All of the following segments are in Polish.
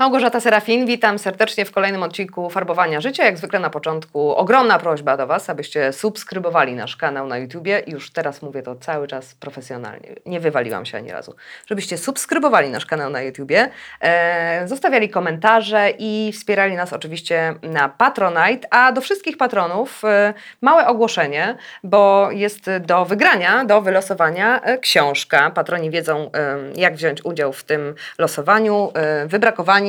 Małgorzata Serafin, witam serdecznie w kolejnym odcinku Farbowania Życia. Jak zwykle na początku ogromna prośba do Was, abyście subskrybowali nasz kanał na YouTubie. Już teraz mówię to cały czas profesjonalnie. Nie wywaliłam się ani razu. Żebyście subskrybowali nasz kanał na YouTubie, e, zostawiali komentarze i wspierali nas oczywiście na Patronite. A do wszystkich patronów e, małe ogłoszenie, bo jest do wygrania, do wylosowania e, książka. Patroni wiedzą, e, jak wziąć udział w tym losowaniu. E,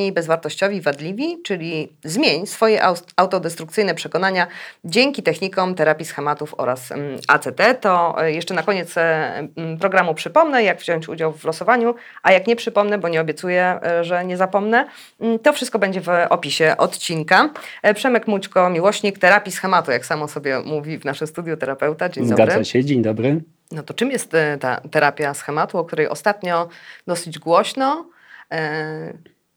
wybrakowani bezwartościowi, wadliwi, czyli zmień swoje autodestrukcyjne przekonania dzięki technikom terapii schematów oraz mm, ACT. To e, jeszcze na koniec e, mm, programu przypomnę, jak wziąć udział w losowaniu, a jak nie przypomnę, bo nie obiecuję, e, że nie zapomnę, mm, to wszystko będzie w opisie odcinka. Przemek Mućko, miłośnik terapii schematu, jak samo sobie mówi w naszym studiu terapeuta. Dzień Zgadza dobry. się, dzień dobry. No to czym jest ta terapia schematu, o której ostatnio dosyć głośno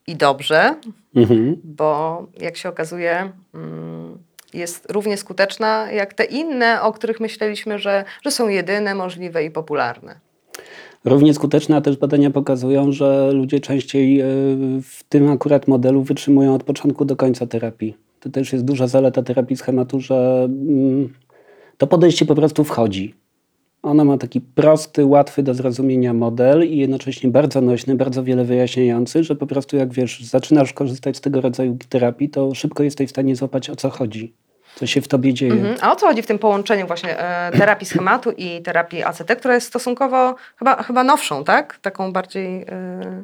i dobrze, mhm. bo jak się okazuje, mm, jest równie skuteczna jak te inne, o których myśleliśmy, że, że są jedyne, możliwe i popularne. Równie skuteczne, a też badania pokazują, że ludzie częściej e, w tym akurat modelu wytrzymują od początku do końca terapii. To też jest duża zaleta terapii schematu, że mm, to podejście po prostu wchodzi. Ona ma taki prosty, łatwy do zrozumienia model i jednocześnie bardzo nośny, bardzo wiele wyjaśniający, że po prostu jak wiesz, zaczynasz korzystać z tego rodzaju terapii, to szybko jesteś w stanie złapać o co chodzi. Co się w tobie dzieje. Mhm. A o co chodzi w tym połączeniu właśnie e, terapii schematu i terapii ACT, która jest stosunkowo chyba, chyba nowszą, tak? Taką bardziej... E...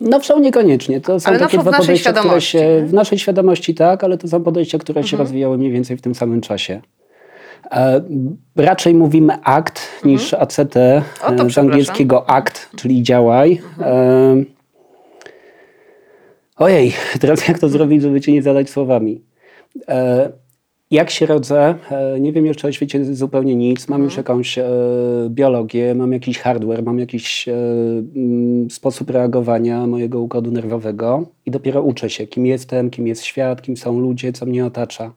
Nowszą niekoniecznie. To są ale takie dwa podejścia, które się. W naszej świadomości tak, ale to są podejścia, które mhm. się rozwijały mniej więcej w tym samym czasie. E, raczej mówimy akt mhm. niż ACT, e, z angielskiego akt, czyli działaj. Mhm. E, ojej, teraz jak to zrobić, żeby cię nie zadać słowami. Jak się rodzę? Nie wiem jeszcze o świecie zupełnie nic. Mam mhm. już jakąś biologię, mam jakiś hardware, mam jakiś sposób reagowania mojego układu nerwowego i dopiero uczę się, kim jestem, kim jest świat, kim są ludzie, co mnie otacza.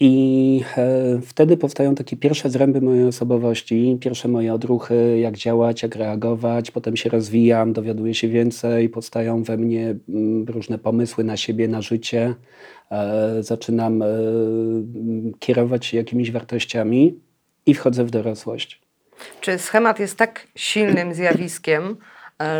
I e, wtedy powstają takie pierwsze zręby mojej osobowości, pierwsze moje odruchy, jak działać, jak reagować. Potem się rozwijam, dowiaduję się więcej, powstają we mnie mm, różne pomysły na siebie, na życie. E, zaczynam e, kierować się jakimiś wartościami i wchodzę w dorosłość. Czy schemat jest tak silnym zjawiskiem,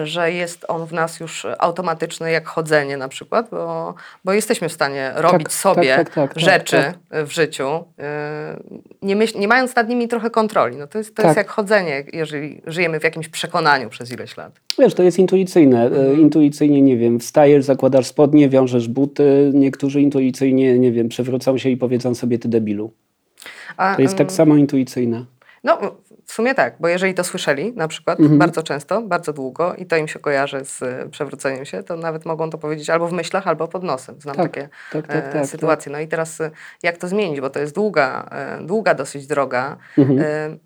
że jest on w nas już automatyczny jak chodzenie na przykład, bo, bo jesteśmy w stanie robić tak, sobie tak, tak, tak rzeczy tak. w życiu, e, nie, myśl, nie mając nad nimi trochę kontroli. No to jest, to jest tak. jak chodzenie, jeżeli żyjemy w jakimś przekonaniu przez ileś lat. Wiesz, to jest intuicyjne. E, mhm. Intuicyjnie, nie wiem, wstajesz, zakładasz spodnie, wiążesz buty. Niektórzy intuicyjnie, nie wiem, przewrócą się i powiedzą sobie ty debilu. To jest tak samo intuicyjne. No, w sumie tak, bo jeżeli to słyszeli na przykład mhm. bardzo często, bardzo długo i to im się kojarzy z e, przewróceniem się, to nawet mogą to powiedzieć albo w myślach, albo pod nosem. Znam tak, takie tak, tak, e, tak sytuacje. No i teraz e, jak to zmienić, bo to jest długa, długa dosyć droga. Mhm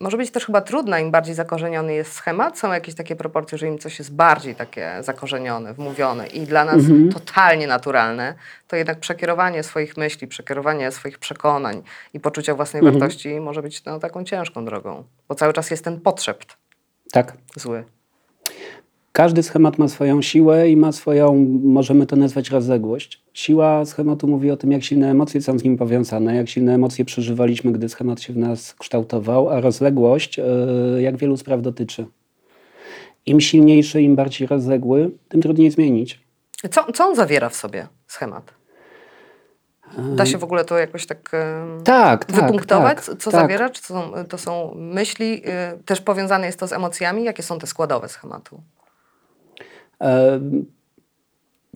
może być też chyba trudna, im bardziej zakorzeniony jest schemat. Są jakieś takie proporcje, że im coś jest bardziej takie zakorzenione, wmówione i dla nas mhm. totalnie naturalne, to jednak przekierowanie swoich myśli, przekierowanie swoich przekonań i poczucia własnej mhm. wartości może być no, taką ciężką drogą, bo cały czas jest ten potrzebt tak. zły. Każdy schemat ma swoją siłę i ma swoją, możemy to nazwać rozległość. Siła schematu mówi o tym, jak silne emocje są z nim powiązane, jak silne emocje przeżywaliśmy, gdy schemat się w nas kształtował, a rozległość, e, jak wielu spraw dotyczy. Im silniejszy, im bardziej rozległy, tym trudniej zmienić. Co, co on zawiera w sobie, schemat? Da się w ogóle to jakoś tak, tak, tak wypunktować, tak, co tak. zawiera? Czy to są, to są myśli? Y, też powiązane jest to z emocjami? Jakie są te składowe schematu?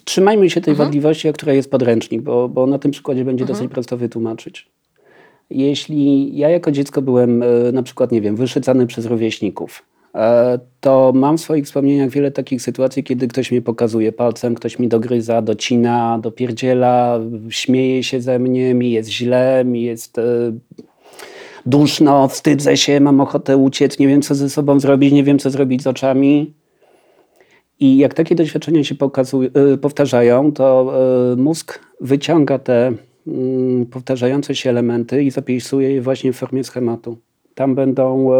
Trzymajmy się tej mhm. wadliwości, która jest podręcznik, bo, bo na tym przykładzie będzie mhm. dosyć prosto wytłumaczyć. Jeśli ja jako dziecko byłem e, na przykład, nie wiem, wyszycany przez rówieśników, e, to mam w swoich wspomnieniach wiele takich sytuacji, kiedy ktoś mnie pokazuje palcem, ktoś mi dogryza, docina, dopierdziela, śmieje się ze mnie, mi jest źle, mi jest... E, duszno, wstydzę się, mam ochotę uciec, nie wiem co ze sobą zrobić, nie wiem co zrobić z oczami. I jak takie doświadczenia się y, powtarzają, to y, mózg wyciąga te mm, powtarzające się elementy i zapisuje je właśnie w formie schematu. Tam będą e,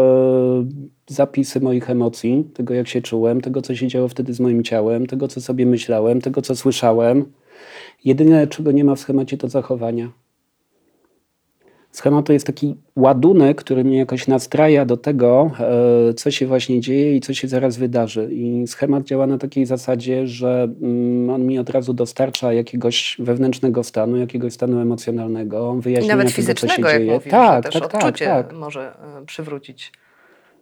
zapisy moich emocji, tego jak się czułem, tego co się działo wtedy z moim ciałem, tego co sobie myślałem, tego co słyszałem. Jedyne, czego nie ma w schemacie, to zachowania. Schemat to jest taki ładunek, który mnie jakoś nastraja do tego, e, co się właśnie dzieje i co się zaraz wydarzy. I schemat działa na takiej zasadzie, że mm, on mi od razu dostarcza jakiegoś wewnętrznego stanu, jakiegoś stanu emocjonalnego, I wyjaśnienia nawet tego, co się fizycznego, jak dzieje. mówisz, tak, też tak, tak, odczucie tak. może e, przywrócić.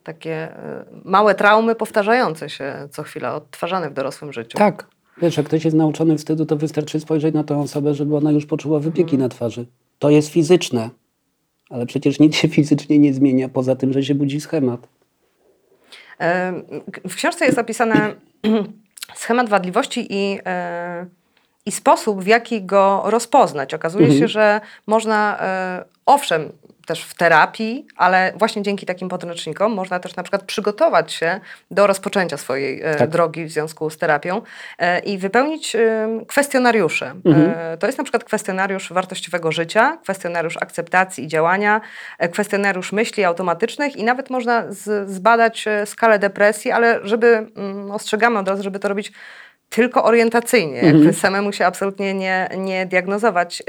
Takie e, małe traumy powtarzające się co chwila, odtwarzane w dorosłym życiu. Tak. Wiesz, jak ktoś jest nauczony wstydu, to wystarczy spojrzeć na tę osobę, żeby ona już poczuła wypieki Mhm. na twarzy. To jest fizyczne. Ale przecież nic się fizycznie nie zmienia, poza tym, że się budzi schemat. E, W książce jest opisany schemat wadliwości i, e, i sposób, w jaki go rozpoznać. Okazuje Mhm. się, że można, e, owszem, też w terapii, ale właśnie dzięki takim podręcznikom można też na przykład przygotować się do rozpoczęcia swojej e, Tak. drogi w związku z terapią e, i wypełnić e, kwestionariusze. Mhm. To jest na przykład kwestionariusz wartościowego życia, kwestionariusz akceptacji i działania, kwestionariusz myśli automatycznych i nawet można z, zbadać skalę depresji, ale żeby, mm, ostrzegamy od razu, żeby to robić tylko orientacyjnie, jakby samemu się absolutnie nie, nie diagnozować.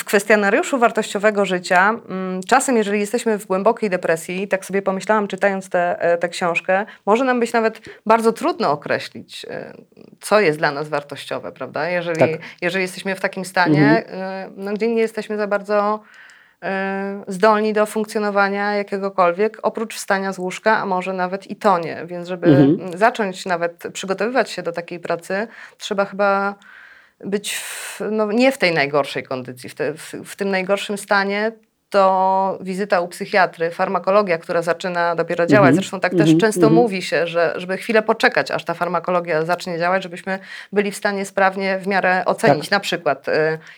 E, W kwestionariuszu wartościowego życia, mm, czasem jeżeli jesteśmy w głębokiej depresji, tak sobie pomyślałam czytając tę tę książkę, może nam być nawet bardzo trudno określić, e, co jest dla nas wartościowe, prawda? Jeżeli, Tak. jeżeli jesteśmy w takim stanie, e, no, gdzie nie jesteśmy za bardzo e, zdolni do funkcjonowania jakiegokolwiek, oprócz wstania z łóżka, a może nawet i to nie. Więc żeby Mhm. zacząć nawet przygotowywać się do takiej pracy, trzeba chyba być w, no, nie w tej najgorszej kondycji, w, te, w, w tym najgorszym stanie, to wizyta u psychiatry, farmakologia, która zaczyna dopiero działać. Mhm. Zresztą tak też Mhm. często Mhm. mówi się, że żeby chwilę poczekać, aż ta farmakologia zacznie działać, żebyśmy byli w stanie sprawnie w miarę ocenić Tak. na przykład, y,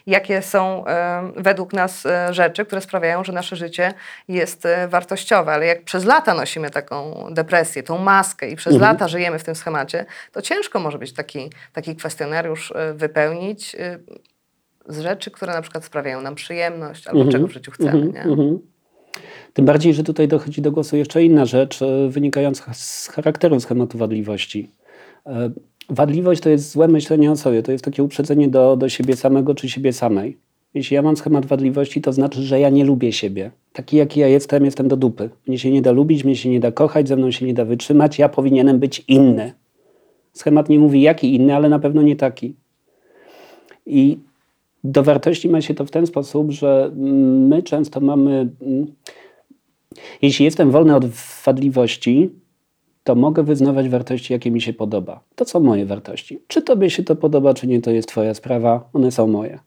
jakie są y, według nas y, rzeczy, które sprawiają, że nasze życie jest wartościowe. Ale jak przez lata nosimy taką depresję, tą maskę i przez lata żyjemy w tym schemacie, to ciężko może być taki, taki kwestionariusz wypełnić z rzeczy, które na przykład sprawiają nam przyjemność albo Mhm. czego w życiu chcemy. Mhm, Nie? mhm. Tym bardziej, że tutaj dochodzi do głosu jeszcze inna rzecz, e, wynikająca z charakteru schematu wadliwości. E, Wadliwość to jest złe myślenie o sobie, to jest takie uprzedzenie do, do siebie samego czy siebie samej. Jeśli ja mam schemat wadliwości, to znaczy, że ja nie lubię siebie. Taki jaki ja jestem, jestem do dupy. Mnie się nie da lubić, mnie się nie da kochać, ze mną się nie da wytrzymać, ja powinienem być inny. Schemat nie mówi jaki inny, ale na pewno nie taki. I do wartości ma się to w ten sposób, że my często mamy. Jeśli jestem wolny od wadliwości, to mogę wyznawać wartości, jakie mi się podoba. To są moje wartości. Czy tobie się to podoba, czy nie, to jest twoja sprawa, one są moje.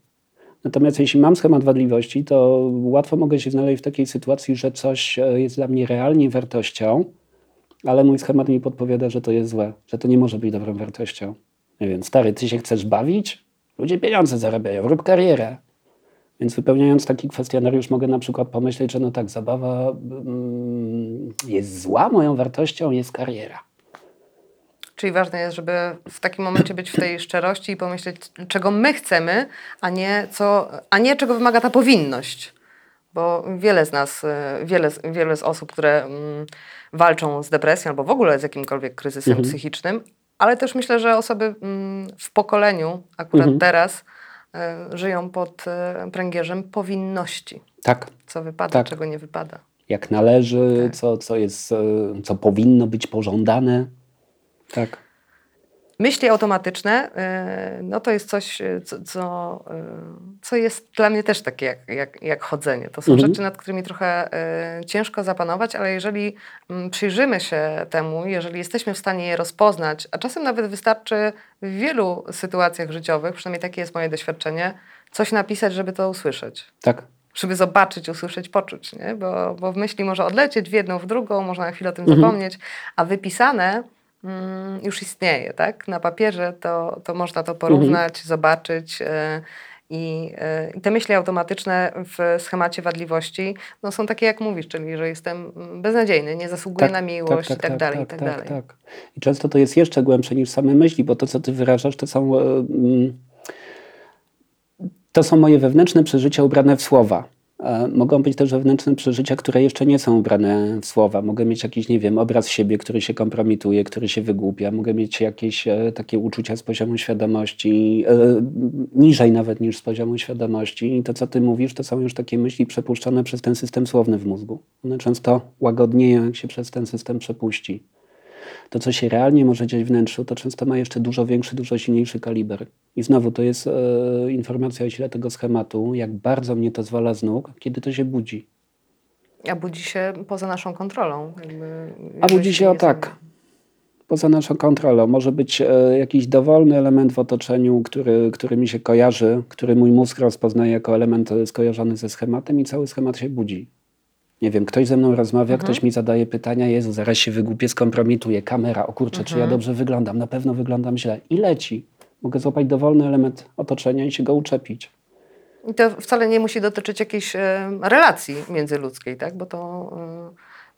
Natomiast jeśli mam schemat wadliwości, to łatwo mogę się znaleźć w takiej sytuacji, że coś e, jest dla mnie realnie wartością, ale mój schemat mi podpowiada, że to jest złe, że to nie może być dobrą wartością. Nie wiem, stary, ty się chcesz bawić? Ludzie pieniądze zarabiają, rób karierę. Więc wypełniając taki kwestionariusz mogę na przykład pomyśleć, że no tak, zabawa mm, jest zła, moją wartością jest kariera. Czyli ważne jest, żeby w takim momencie być w tej szczerości i pomyśleć, czego my chcemy, a nie, co, a nie czego wymaga ta powinność. Bo wiele z nas, y, wiele, z- wiele z osób, które mm, walczą z depresją albo w ogóle z jakimkolwiek kryzysem Mhm. psychicznym, ale też myślę, że osoby mm, w pokoleniu, akurat Mhm. teraz, y, żyją pod y, pręgierzem powinności. Tak, Co wypada, Tak. czego nie wypada. jak należy, Tak. co, co, jest, e, co powinno być pożądane. Tak. Myśli automatyczne, y, no to jest coś, y, co, co, y, co jest dla mnie też takie jak, jak, jak chodzenie. To są Mhm. rzeczy, nad którymi trochę ciężko zapanować, ale jeżeli mm, przyjrzymy się temu, jeżeli jesteśmy w stanie je rozpoznać, a czasem nawet wystarczy w wielu sytuacjach życiowych, przynajmniej takie jest moje doświadczenie, coś napisać, żeby to usłyszeć Tak. żeby zobaczyć, usłyszeć, poczuć, nie? Bo, bo w myśli może odlecieć w jedną, w drugą, można na chwilę o tym Mhm. zapomnieć, a wypisane już istnieje, tak? Na papierze to, to można to porównać, zobaczyć e, I, e, I te myśli automatyczne w schemacie wadliwości no, są takie, jak mówisz, czyli że jestem mm, beznadziejny, nie zasługuję na miłość i tak, dalej, i tak, dalej. Tak. I często to jest jeszcze głębsze niż same myśli, bo to, co ty wyrażasz, to są, e, mm, to są moje wewnętrzne przeżycia ubrane w słowa. Mogą być też wewnętrzne przeżycia, które jeszcze nie są ubrane w słowa. Mogę mieć jakiś, nie wiem, obraz siebie, który się kompromituje, który się wygłupia. Mogę mieć jakieś e, takie uczucia z poziomu świadomości, e, niżej nawet niż z poziomu świadomości. I to, co ty mówisz, to są już takie myśli przepuszczone przez ten system słowny w mózgu. One często łagodnieją, jak się przez ten system przepuści to, co się realnie może dziać w wnętrzu, to często ma jeszcze dużo większy, dużo silniejszy kaliber. I znowu to jest e, informacja o sile tego schematu, jak bardzo mnie to zwala z nóg, kiedy to się budzi. A budzi się poza naszą kontrolą. Jakby, A budzi się o tak. Poza naszą kontrolą. Może być e, jakiś dowolny element w otoczeniu, który, który mi się kojarzy, który mój mózg rozpoznaje jako element skojarzony ze schematem i cały schemat się budzi nie wiem, ktoś ze mną rozmawia, mhm. ktoś mi zadaje pytania, Jezu, zaraz się wygłupię, skompromituję, kamera, o kurczę, mhm. czy ja mhm. dobrze wyglądam? Na pewno wyglądam źle. I leci. Mogę złapać dowolny element otoczenia i się go uczepić. I to wcale nie musi dotyczyć jakiejś e, relacji międzyludzkiej, tak? Bo to...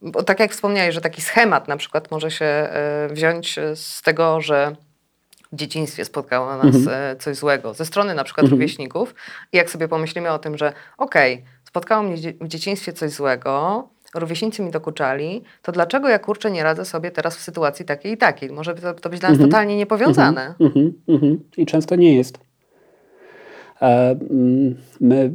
E, bo tak jak wspomniałeś, że taki schemat na przykład może się e, wziąć z tego, że w dzieciństwie spotkało nas mhm. coś złego ze strony na przykład mhm. rówieśników i jak sobie pomyślimy o tym, że okej, okay, spotkało mnie w dzieciństwie coś złego, rówieśnicy mi dokuczali, to dlaczego ja kurczę nie radzę sobie teraz w sytuacji takiej i takiej? Może to, to być dla nas mm -hmm. totalnie niepowiązane. Mm -hmm. Mm -hmm. I często nie jest. E, mm, my,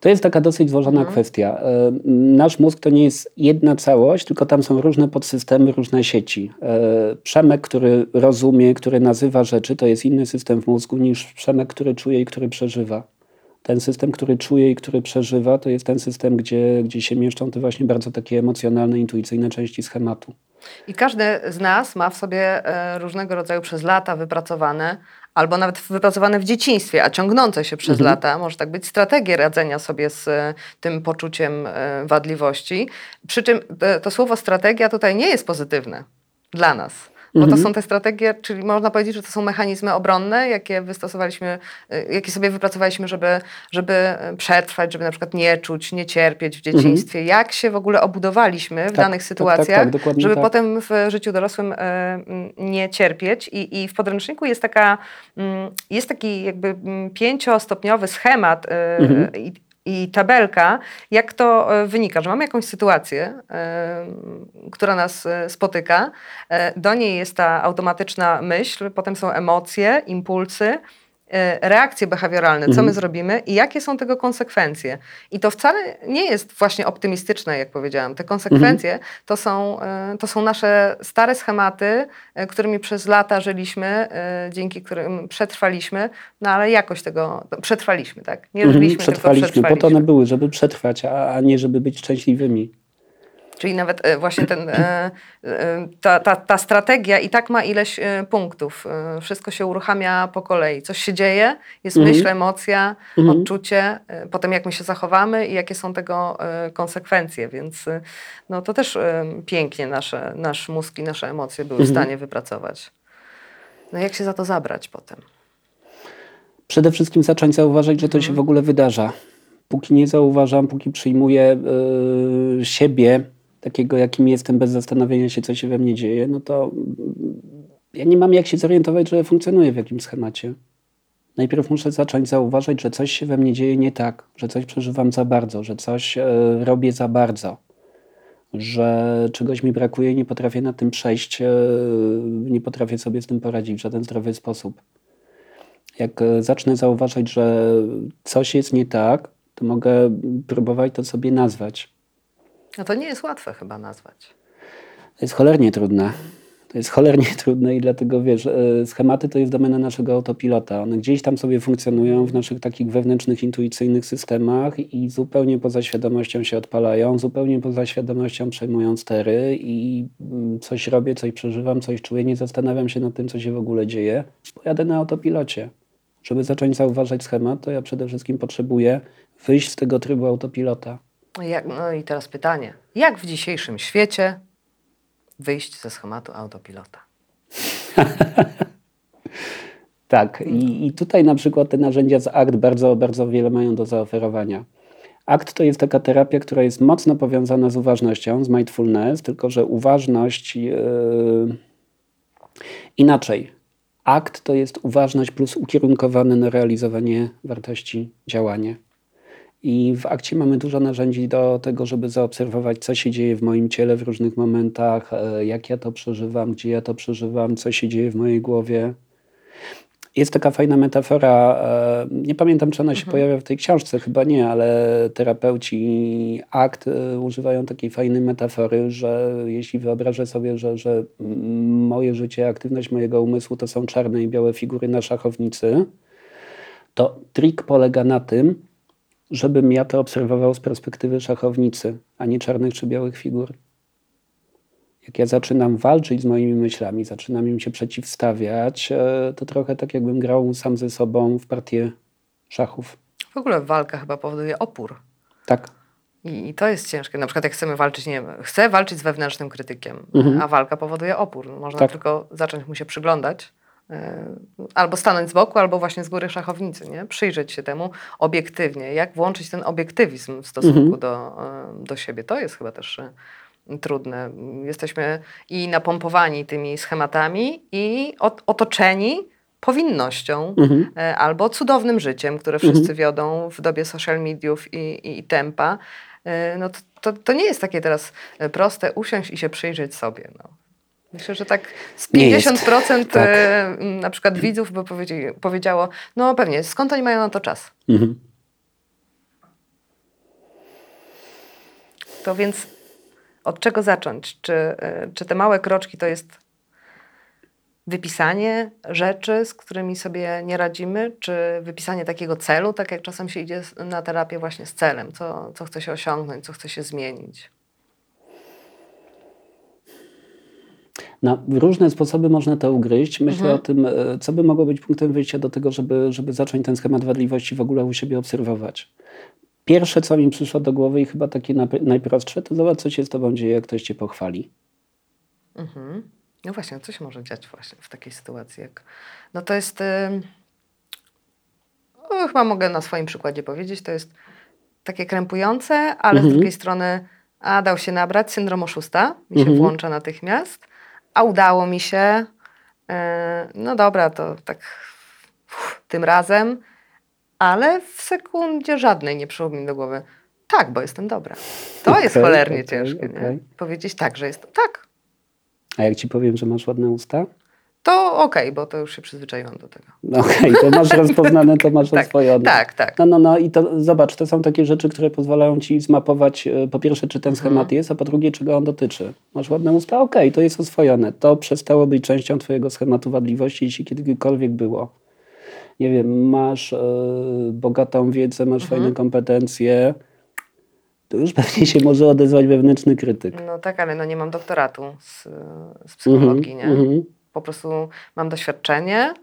to jest taka dosyć złożona mhm. kwestia. E, nasz mózg to nie jest jedna całość, tylko tam są różne podsystemy, różne sieci. E, Przemek, który rozumie, który nazywa rzeczy, to jest inny system w mózgu niż Przemek, który czuje i który przeżywa ten system, który czuje i który przeżywa, to jest ten system, gdzie, gdzie się mieszczą te właśnie bardzo takie emocjonalne, intuicyjne części schematu. I każdy z nas ma w sobie e, różnego rodzaju przez lata wypracowane, albo nawet wypracowane w dzieciństwie, a ciągnące się przez mhm. lata, może tak być, strategie radzenia sobie z e, tym poczuciem e, wadliwości. Przy czym to słowo strategia tutaj nie jest pozytywne dla nas. Bo to mhm. są te strategie, czyli można powiedzieć, że to są mechanizmy obronne, jakie wystosowaliśmy, y, jakie sobie wypracowaliśmy, żeby, żeby przetrwać, żeby na przykład nie czuć, nie cierpieć w dzieciństwie. Mhm. Jak się w ogóle obudowaliśmy w tak, danych sytuacjach, tak, tak, żeby tak. potem w życiu dorosłym y, nie cierpieć. I, I w podręczniku jest taka, mm, jest taki jakby mm, pięciostopniowy schemat y, mhm i tabelka, jak to e, wynika, że mamy jakąś sytuację, e, która nas e, spotyka, do niej jest ta automatyczna myśl, potem są emocje, impulsy, reakcje behawioralne, co my mhm. zrobimy i jakie są tego konsekwencje. I to wcale nie jest właśnie optymistyczne, jak powiedziałam. Te konsekwencje mhm. to, są, e, to są nasze stare schematy, e, którymi przez lata żyliśmy, dzięki którym przetrwaliśmy, no ale jakoś tego przetrwaliśmy, tak? Nie żyliśmy, mhm, przetrwaliśmy, tylko przetrwaliśmy. Po to one były, żeby przetrwać, a nie żeby być szczęśliwymi. Czyli nawet e, właśnie ten, e, e, ta, ta, ta strategia i tak ma ileś punktów. Wszystko się uruchamia po kolei. Coś się dzieje, jest mhm. myśl, emocja, mhm. odczucie, potem jak my się zachowamy i jakie są tego konsekwencje. Więc no, to też pięknie nasze, nasz mózg i nasze emocje były mhm. w stanie wypracować. No jak się za to zabrać potem? Przede wszystkim zacząć zauważać, że to się mhm. w ogóle wydarza. Póki nie zauważam, póki przyjmuję siebie takiego, jakim jestem, bez zastanowienia się, co się we mnie dzieje, no to ja nie mam jak się zorientować, że funkcjonuję w jakimś schemacie. Najpierw muszę zacząć zauważać, że coś się we mnie dzieje nie tak, że coś przeżywam za bardzo, że coś e, robię za bardzo, że czegoś mi brakuje i nie potrafię na tym przejść, e, nie potrafię sobie z tym poradzić w żaden zdrowy sposób. Jak e, zacznę zauważać, że coś jest nie tak, to mogę próbować to sobie nazwać no to nie jest łatwe chyba nazwać. To jest cholernie trudne. To jest cholernie trudne i dlatego wiesz, e, schematy to jest domena naszego autopilota. One gdzieś tam sobie funkcjonują w naszych takich wewnętrznych, intuicyjnych systemach i zupełnie poza świadomością się odpalają, zupełnie poza świadomością przejmują stery i mm, coś robię, coś przeżywam, coś czuję, nie zastanawiam się nad tym, co się w ogóle dzieje. Pojadę na autopilocie. Żeby zacząć zauważać schemat, to ja przede wszystkim potrzebuję wyjść z tego trybu autopilota. Jak, no i teraz pytanie. Jak w dzisiejszym świecie wyjść ze schematu autopilota? Tak, i, i tutaj na przykład te narzędzia z ACT bardzo, bardzo wiele mają do zaoferowania. ACT to jest taka terapia, która jest mocno powiązana z uważnością, z mindfulness, tylko że uważność yy, inaczej. ACT to jest uważność plus ukierunkowane na realizowanie wartości działanie. I w akcie mamy dużo narzędzi do tego, żeby zaobserwować, co się dzieje w moim ciele w różnych momentach, e, jak ja to przeżywam, gdzie ja to przeżywam, co się dzieje w mojej głowie. Jest taka fajna metafora, e, nie pamiętam, czy ona się pojawia w tej książce, chyba nie, ale terapeuci akt e, używają takiej fajnej metafory, że jeśli wyobrażę sobie, że, że moje życie, aktywność mojego umysłu to są czarne i białe figury na szachownicy, to trik polega na tym, żebym ja to obserwował z perspektywy szachownicy, a nie czarnych czy białych figur. Jak ja zaczynam walczyć z moimi myślami, zaczynam im się przeciwstawiać, e, to trochę tak jakbym grał sam ze sobą w partię szachów. W ogóle walka chyba powoduje opór. Tak. I, to jest ciężkie. Na przykład jak chcemy walczyć, nie wiem, chcę walczyć z wewnętrznym krytykiem, a walka powoduje opór. Można Tak. tylko zacząć mu się przyglądać. E, Albo stanąć z boku, albo właśnie z góry szachownicy, nie? Przyjrzeć się temu obiektywnie. Jak włączyć ten obiektywizm w stosunku do, e, do siebie. To jest chyba też e, trudne. Jesteśmy i napompowani tymi schematami i ot- otoczeni powinnością e, albo cudownym życiem, które wszyscy wiodą w dobie social mediów i, i, i tempa. No to, to, to nie jest takie teraz proste usiąść i się przyjrzeć sobie. No. Myślę, że tak z Nie jest. 50% Tak. e, na przykład widzów by powiedziało, no pewnie, skąd oni mają na to czas? Mhm. To więc od czego zacząć? Czy, e, czy te małe kroczki to jest wypisanie rzeczy, z którymi sobie nie radzimy, czy wypisanie takiego celu, tak jak czasem się idzie na terapię właśnie z celem, co, co chce się osiągnąć, co chce się zmienić? Na różne sposoby można to ugryźć. Myślę o tym, e, co by mogło być punktem wyjścia do tego, żeby, żeby zacząć ten schemat wadliwości w ogóle u siebie obserwować. Pierwsze, co mi przyszło do głowy i chyba takie najprostsze, to zobacz, co się z tobą dzieje, jak ktoś cię pochwali. Mhm. No właśnie, co się może dziać właśnie w takiej sytuacji? Jak... No to jest, o, chyba mogę na swoim przykładzie powiedzieć, to jest takie krępujące, ale z drugiej strony, a dał się nabrać, syndrom oszusta mi się włącza natychmiast, a udało mi się, yy, no dobra, to tak uff, tym razem, ale w sekundzie żadnej nie przyszło mi do głowy, tak, bo jestem dobra. To jest Okej, cholernie okej, ciężkie, okej. Powiedzieć tak, że jest tak, A jak ci powiem, że masz ładne usta? To okej, bo to już się przyzwyczaiłam do tego. No okej, to masz rozpoznane, to masz Tak, oswojone. tak, tak. No, no, no i to zobacz, to są takie rzeczy, które pozwalają ci zmapować e, po pierwsze, czy ten Mhm. schemat jest, a po drugie, czego on dotyczy. Masz ładne usta? Okej, to jest oswojone. To przestało być częścią twojego schematu wadliwości, jeśli kiedykolwiek było. Nie wiem, masz e, bogatą wiedzę, masz Mhm. fajne kompetencje, to już pewnie się może odezwać wewnętrzny krytyk. No tak, ale no nie mam doktoratu z, z psychologii, nie? Mhm. Po prostu mam doświadczenie,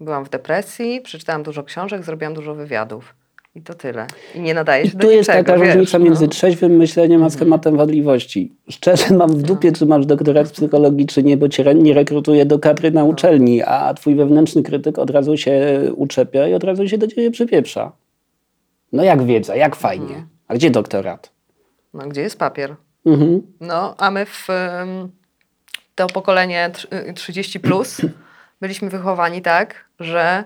byłam w depresji, przeczytałam dużo książek, zrobiłam dużo wywiadów. I to tyle. I nie nadaje I się tu do jest niczego, taka wiesz, różnica no. między trzeźwym myśleniem a schematem wadliwości. Szczerze mam w dupie, czy masz doktorat z psychologii, czy nie, bo cię nie rekrutuje do kadry na uczelni, a twój wewnętrzny krytyk od razu się uczepia i od razu się do ciebie przypieprza. No jak wiedza, jak fajnie. A gdzie doktorat? No gdzie jest papier? Mhm. No, a my w to pokolenie tr- y, 30 plus byliśmy wychowani tak, że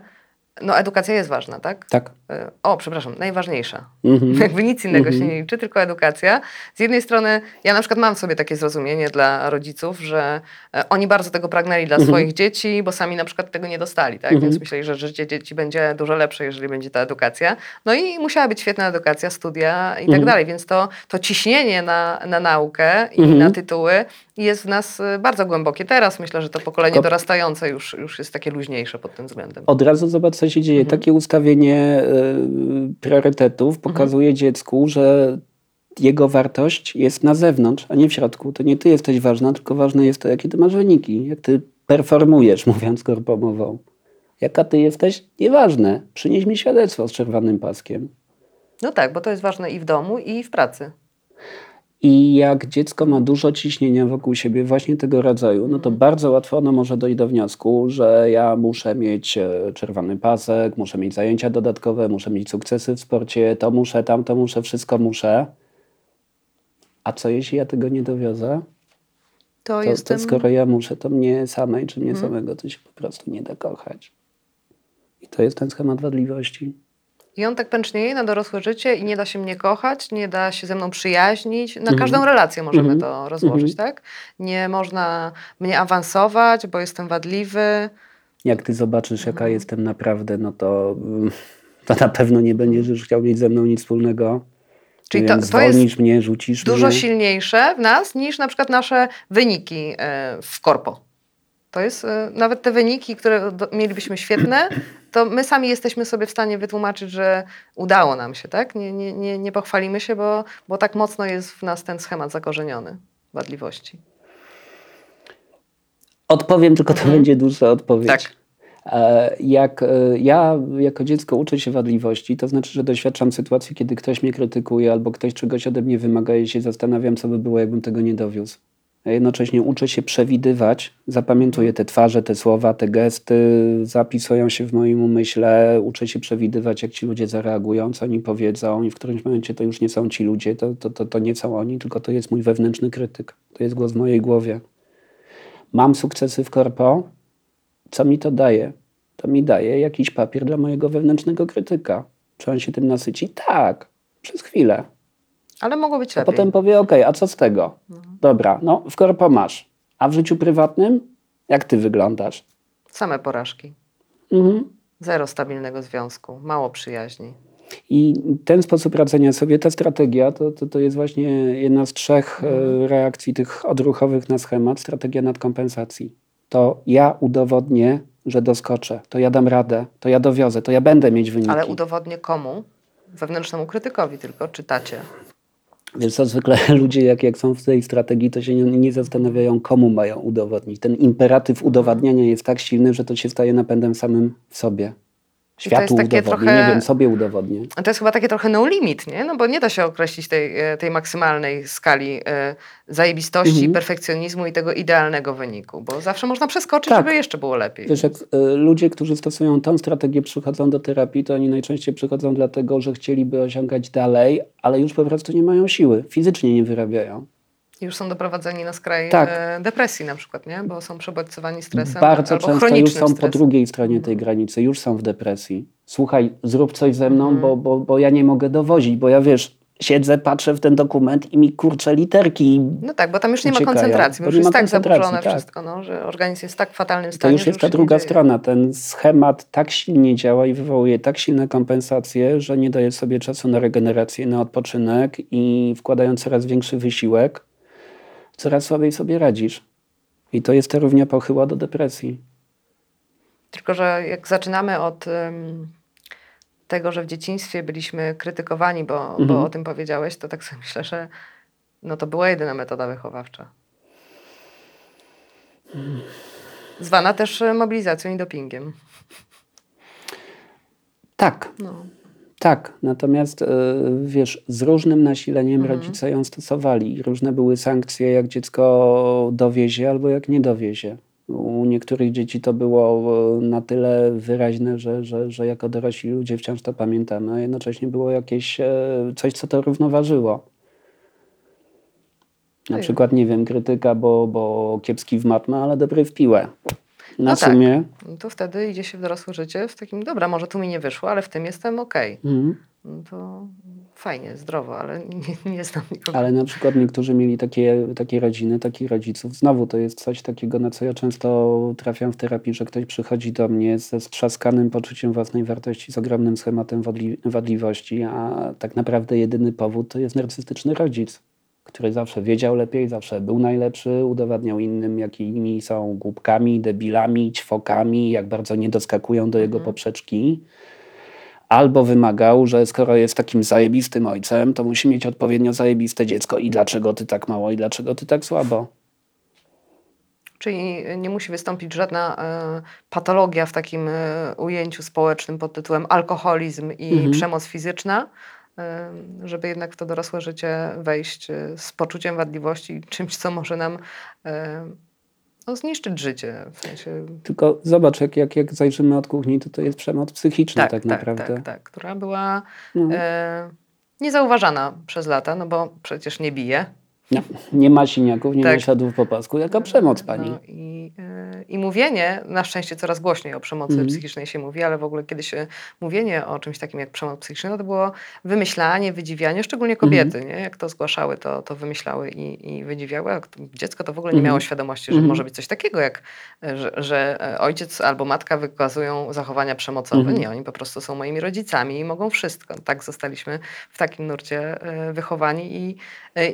no, edukacja jest ważna, tak? Tak. Y, O, przepraszam, najważniejsza. Mhm. Jakby nic innego się nie liczy, tylko edukacja. Z jednej strony, ja na przykład mam sobie takie zrozumienie dla rodziców, że e, oni bardzo tego pragnęli Mhm. dla swoich dzieci, bo sami na przykład tego nie dostali, tak? Więc myśleli, że życie dzieci będzie dużo lepsze, jeżeli będzie ta edukacja. No i musiała być świetna edukacja, studia i Mhm. tak dalej. Więc to, to ciśnienie na, na naukę i Mhm. na tytuły jest w nas e, bardzo głębokie. Teraz myślę, że to pokolenie Ko- dorastające już, już jest takie luźniejsze pod tym względem. Od razu zobacz, co się dzieje. Mhm. Takie ustawienie y, priorytetów pokazuje dziecku, że jego wartość jest na zewnątrz, a nie w środku. To nie ty jesteś ważna, tylko ważne jest to, jakie ty masz wyniki, jak ty performujesz, mówiąc korpomową. Jaka ty jesteś? Nieważne. Przynieś mi świadectwo z czerwonym paskiem. No tak, bo to jest ważne i w domu, i w pracy. I jak dziecko ma dużo ciśnienia wokół siebie, właśnie tego rodzaju, no to bardzo łatwo ono może dojść do wniosku, że ja muszę mieć e, czerwony pasek, muszę mieć zajęcia dodatkowe, muszę mieć sukcesy w sporcie, to muszę, tamto muszę, wszystko muszę. A co jeśli ja tego nie dowiozę? To, To, jestem... to skoro ja muszę, to mnie samej czy mnie samego to się po prostu nie da kochać. I to jest ten schemat wadliwości. I on tak pęcznieje na dorosłe życie i nie da się mnie kochać, nie da się ze mną przyjaźnić. Na Mhm. każdą relację możemy Mhm. to rozłożyć, tak? Nie można mnie awansować, bo jestem wadliwy. Jak ty zobaczysz, Mhm. jaka jestem naprawdę, no to, mm, to na pewno nie będziesz już chciał mieć ze mną nic wspólnego. Czyli to- to jest mnie, rzucisz Dużo mnie. silniejsze w nas niż na przykład nasze wyniki e, w korpo. To jest e, nawet te wyniki, które do, mielibyśmy świetne, to my sami jesteśmy sobie w stanie wytłumaczyć, że udało nam się, tak? Nie, nie, nie, nie pochwalimy się, bo, bo tak mocno jest w nas ten schemat zakorzeniony wadliwości. Odpowiem, tylko to będzie dłuższa odpowiedź. Mhm. Tak. E, Jak e, ja jako dziecko uczę się wadliwości, to znaczy, że doświadczam sytuacji, kiedy ktoś mnie krytykuje albo ktoś czegoś ode mnie wymaga i się zastanawiam, co by było, jakbym tego nie dowiózł. A jednocześnie uczę się przewidywać, zapamiętuję te twarze, te słowa, te gesty, zapisują się w moim umyśle, uczę się przewidywać, jak ci ludzie zareagują, co oni powiedzą i w którymś momencie to już nie są ci ludzie, to, to, to, to nie są oni, tylko to jest mój wewnętrzny krytyk. To jest głos w mojej głowie. Mam sukcesy w korpo, co mi to daje? To mi daje jakiś papier dla mojego wewnętrznego krytyka. Czy on się tym nasyci? Tak, przez chwilę. Ale mogło być A lepiej. potem powie, ok, a co z tego? Dobra, no w korpo masz. A w życiu prywatnym? Jak ty wyglądasz? Same porażki. Mhm. Zero stabilnego związku, mało przyjaźni. I ten sposób radzenia sobie, ta strategia, to, to, to jest właśnie jedna z trzech e, reakcji tych odruchowych na schemat, strategia nadkompensacji. To ja udowodnię, że doskoczę, to ja dam radę, to ja dowiozę, to ja będę mieć wyniki. Ale udowodnię komu? Wewnętrznemu krytykowi tylko, czytacie. Wiesz co, zwykle ludzie jak, jak są w tej strategii, to się nie, nie zastanawiają, komu mają udowodnić. Ten imperatyw udowadniania jest tak silny, że to się staje napędem samym w sobie. Światu udowodnię, trochę- nie wiem, sobie udowodnię. To jest chyba takie trochę no limit, nie? No bo nie da się określić tej, e, tej maksymalnej skali e, zajebistości, Mhm. perfekcjonizmu i tego idealnego wyniku, bo zawsze można przeskoczyć, Tak. żeby jeszcze było lepiej. Wiesz, jak y, ludzie, którzy stosują tą strategię, przychodzą do terapii, to oni najczęściej przychodzą dlatego, że chcieliby osiągać dalej, ale już po prostu nie mają siły, fizycznie nie wyrabiają. Już są doprowadzeni na skraj Tak. e, depresji na przykład, nie? Bo są przebodźcowani stresem Bardzo często już są po drugiej stronie tej granicy, już są w depresji. Słuchaj, zrób coś ze mną, Mhm. bo, bo, bo ja nie mogę dowozić, bo ja wiesz, siedzę, patrzę w ten dokument i mi kurczę literki. No tak, bo tam już nie ma uciekają, koncentracji, bo bo już jest ma tak zaburzone tak. wszystko, no, że organizm jest tak w fatalnym To stanie, już że jest ta nie druga strona. Ten schemat tak silnie działa i wywołuje tak silne kompensacje, że nie daje sobie czasu na regenerację, na odpoczynek i wkładając coraz większy wysiłek, coraz słabiej sobie radzisz. I to jest ta równia pochyła do depresji. Tylko, że jak zaczynamy od em, tego, że w dzieciństwie byliśmy krytykowani, bo, Mhm. bo o tym powiedziałeś, to tak sobie myślę, że no to była jedyna metoda wychowawcza. Zwana też mobilizacją i dopingiem. Tak, No. Tak, natomiast e, wiesz, z różnym nasileniem Mhm. rodzice ją stosowali. Różne były sankcje, jak dziecko dowiezie albo jak nie dowiezie. U niektórych dzieci to było e, na tyle wyraźne, że, że, że jako dorośli ludzie wciąż to pamiętamy, a jednocześnie było jakieś e, coś, co to równoważyło. Na przykład, nie wiem, krytyka, bo, bo kiepski w matmę, ale dobry w piłę. Na No tak. sumie. No to wtedy idzie się w dorosłe życie w takim, dobra, może tu mi nie wyszło, ale w tym jestem okej. Mhm. No to fajnie, zdrowo, ale nie, nie znam nikogo. Ale na przykład niektórzy mieli takie, takie rodziny, takich rodziców. Znowu to jest coś takiego, na co ja często trafiam w terapii, że ktoś przychodzi do mnie ze strzaskanym poczuciem własnej wartości, z ogromnym schematem wadli, wadliwości, a tak naprawdę jedyny powód to jest narcystyczny rodzic, który zawsze wiedział lepiej, zawsze był najlepszy, udowadniał innym, jakimi są głupkami, debilami, ćwokami, jak bardzo nie doskakują do jego poprzeczki. Albo wymagał, że skoro jest takim zajebistym ojcem, to musi mieć odpowiednio zajebiste dziecko. I dlaczego ty tak mało, i dlaczego ty tak słabo? Czyli nie musi wystąpić żadna e, patologia w takim e, ujęciu społecznym pod tytułem alkoholizm i Mhm. przemoc fizyczna, y, żeby jednak w to dorosłe życie wejść y, z poczuciem wadliwości, czymś, co może nam no, zniszczyć życie. W sensie, Tylko zobacz, jak, jak, jak zajrzymy od kuchni, to to jest przemoc psychiczna tak, naprawdę. Tak, tak, która była No. e, niezauważana przez lata, no bo przecież nie bije. Nie, nie ma siniaków, nie Tak. ma śladów po pasku. Jaka przemoc pani? No i, e, I mówienie, na szczęście coraz głośniej o przemocy Mhm. psychicznej się mówi, ale w ogóle kiedyś e, mówienie o czymś takim jak przemoc psychiczna, no to było wymyślanie, wydziwianie, szczególnie kobiety, Mhm. nie? jak to zgłaszały, to, to wymyślały i, i wydziwiały. Dziecko to w ogóle nie Mhm. miało świadomości, że Mhm. może być coś takiego, jak e, że, że ojciec albo matka wykazują zachowania przemocowe. Mhm. Nie, oni po prostu są moimi rodzicami i mogą wszystko. Tak zostaliśmy w takim nurcie wychowani i,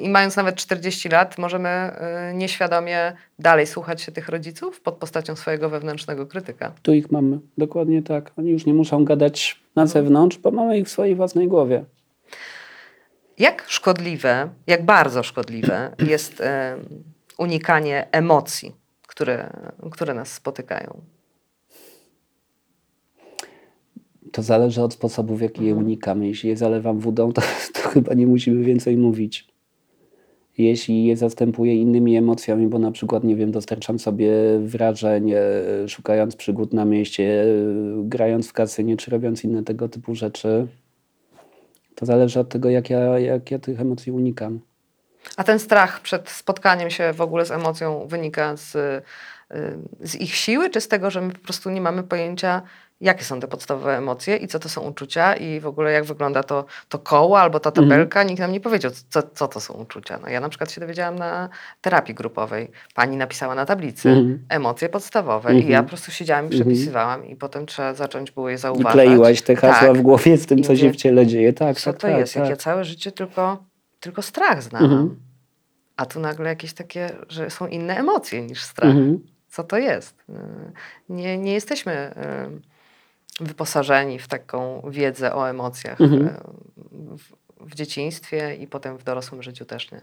i mając nawet 40 lat, możemy e, nieświadomie dalej słuchać się tych rodziców pod postacią swojego wewnętrznego krytyka. Tu ich mamy, dokładnie tak. Oni już nie muszą gadać na Mhm. zewnątrz, bo mamy ich w swojej własnej głowie. Jak szkodliwe, jak bardzo szkodliwe jest e, unikanie emocji, które, które nas spotykają? To zależy od sposobu, w jaki je Mhm. unikamy. Jeśli je zalewam wodą, to, to chyba nie musimy więcej mówić. Jeśli je zastępuję innymi emocjami, bo na przykład, nie wiem, dostarczam sobie wrażeń, e, szukając przygód na mieście, e, grając w kasynie, czy robiąc inne tego typu rzeczy, to zależy od tego, jak ja, jak ja tych emocji unikam. A ten strach przed spotkaniem się w ogóle z emocją wynika z, y, z ich siły, czy z tego, że my po prostu nie mamy pojęcia, jakie są te podstawowe emocje i co to są uczucia i w ogóle jak wygląda to, to koło albo ta Mhm. tabelka. Nikt nam nie powiedział, co, co to są uczucia. No ja na przykład się dowiedziałam na terapii grupowej. Pani napisała na tablicy Mhm. emocje podstawowe i Mhm. ja po prostu siedziałam i Mhm. przepisywałam i potem trzeba zacząć było je I zauważać. kleiłaś te hasła Tak. w głowie z tym, I co się w ciele dzieje. Tak, Co tak, to tak, jest? Jak tak. ja całe życie tylko, tylko strach znałam. Mhm. A tu nagle jakieś takie, że są inne emocje niż strach. Mhm. Co to jest? Y, Nie, nie jesteśmy y, wyposażeni w taką wiedzę o emocjach Mhm. y, w, w dzieciństwie i potem w dorosłym życiu też nie.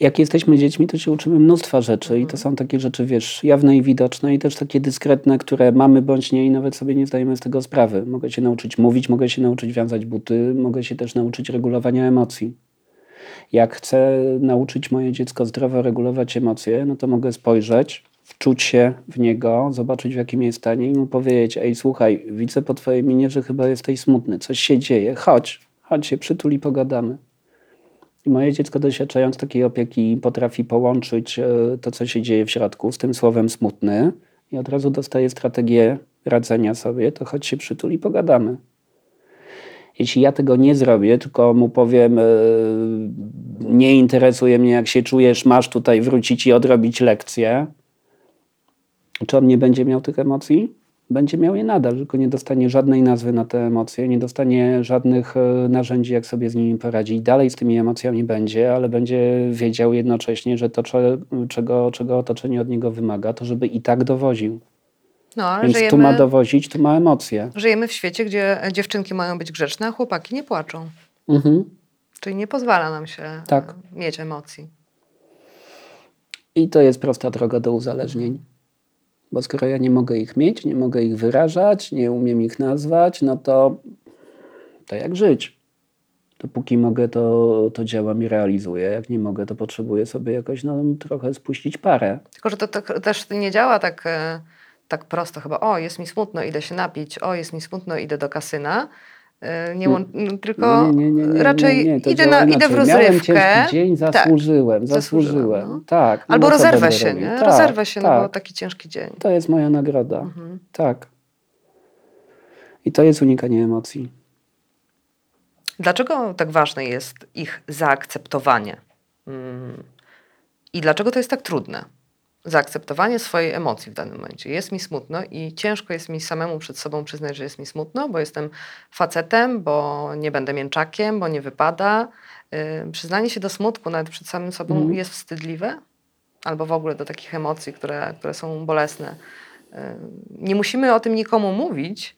jak jesteśmy dziećmi, to się uczymy mnóstwa rzeczy i to Mhm. są takie rzeczy, wiesz, jawne i widoczne i też takie dyskretne, które mamy bądź nie i nawet sobie nie zdajemy z tego sprawy. Mogę się nauczyć mówić, mogę się nauczyć wiązać buty, mogę się też nauczyć regulowania emocji. Jak chcę nauczyć moje dziecko zdrowo regulować emocje, no to mogę spojrzeć, wczuć się w niego, zobaczyć w jakim jest stanie i mu powiedzieć, ej słuchaj, widzę po twojej minie, że chyba jesteś smutny, coś się dzieje, chodź, chodź się przytul i pogadamy. I moje dziecko, doświadczając takiej opieki, potrafi połączyć e, to, co się dzieje w środku, z tym słowem smutny i od razu dostaje strategię radzenia sobie, to chodź się przytul i pogadamy. Jeśli ja tego nie zrobię, tylko mu powiem, e, nie interesuje mnie, jak się czujesz, masz tutaj wrócić i odrobić lekcję, czy on nie będzie miał tych emocji? Będzie miał je nadal, tylko nie dostanie żadnej nazwy na te emocje, nie dostanie żadnych e, narzędzi, jak sobie z nimi poradzić. Dalej z tymi emocjami będzie, ale będzie wiedział jednocześnie, że to, cze- czego, czego otoczenie od niego wymaga, to żeby i tak dowoził. No, ale Więc żyjemy, tu ma dowozić, tu ma emocje. żyjemy w świecie, gdzie dziewczynki mają być grzeczne, a chłopaki nie płaczą. Mhm. Czyli nie pozwala nam się Tak. e, mieć emocji. I to jest prosta droga do uzależnień. Bo skoro ja nie mogę ich mieć, nie mogę ich wyrażać, nie umiem ich nazwać, no to, to jak żyć? Dopóki mogę, to, to działam i realizuję. Jak nie mogę, to potrzebuję sobie jakoś no, trochę spuścić parę. Tylko, że to, to też nie działa tak, e, tak prosto chyba. O, jest mi smutno, idę się napić. O, jest mi smutno, idę do kasyna. E, Nie, łą- no, tylko nie, nie, nie, raczej idę, na, idę w inaczej. Miałem rozrywkę. ciężki dzień, zasłużyłem, zasłużyłam, zasłużyłem. no. Tak. no Albo rozerwę się, robił? nie? Tak, rozerwę się, no tak. bo taki ciężki dzień. To jest moja nagroda. Mhm. Tak. I to jest unikanie emocji. Dlaczego tak ważne jest ich zaakceptowanie? Mm. I dlaczego to jest tak trudne? Zaakceptowanie swojej emocji w danym momencie. Jest mi smutno i ciężko jest mi samemu przed sobą przyznać, że jest mi smutno, bo jestem facetem, bo nie będę mięczakiem, bo nie wypada. Yy, przyznanie się do smutku nawet przed samym sobą Mhm. jest wstydliwe, albo w ogóle do takich emocji, które, które są bolesne. Yy, nie musimy o tym nikomu mówić,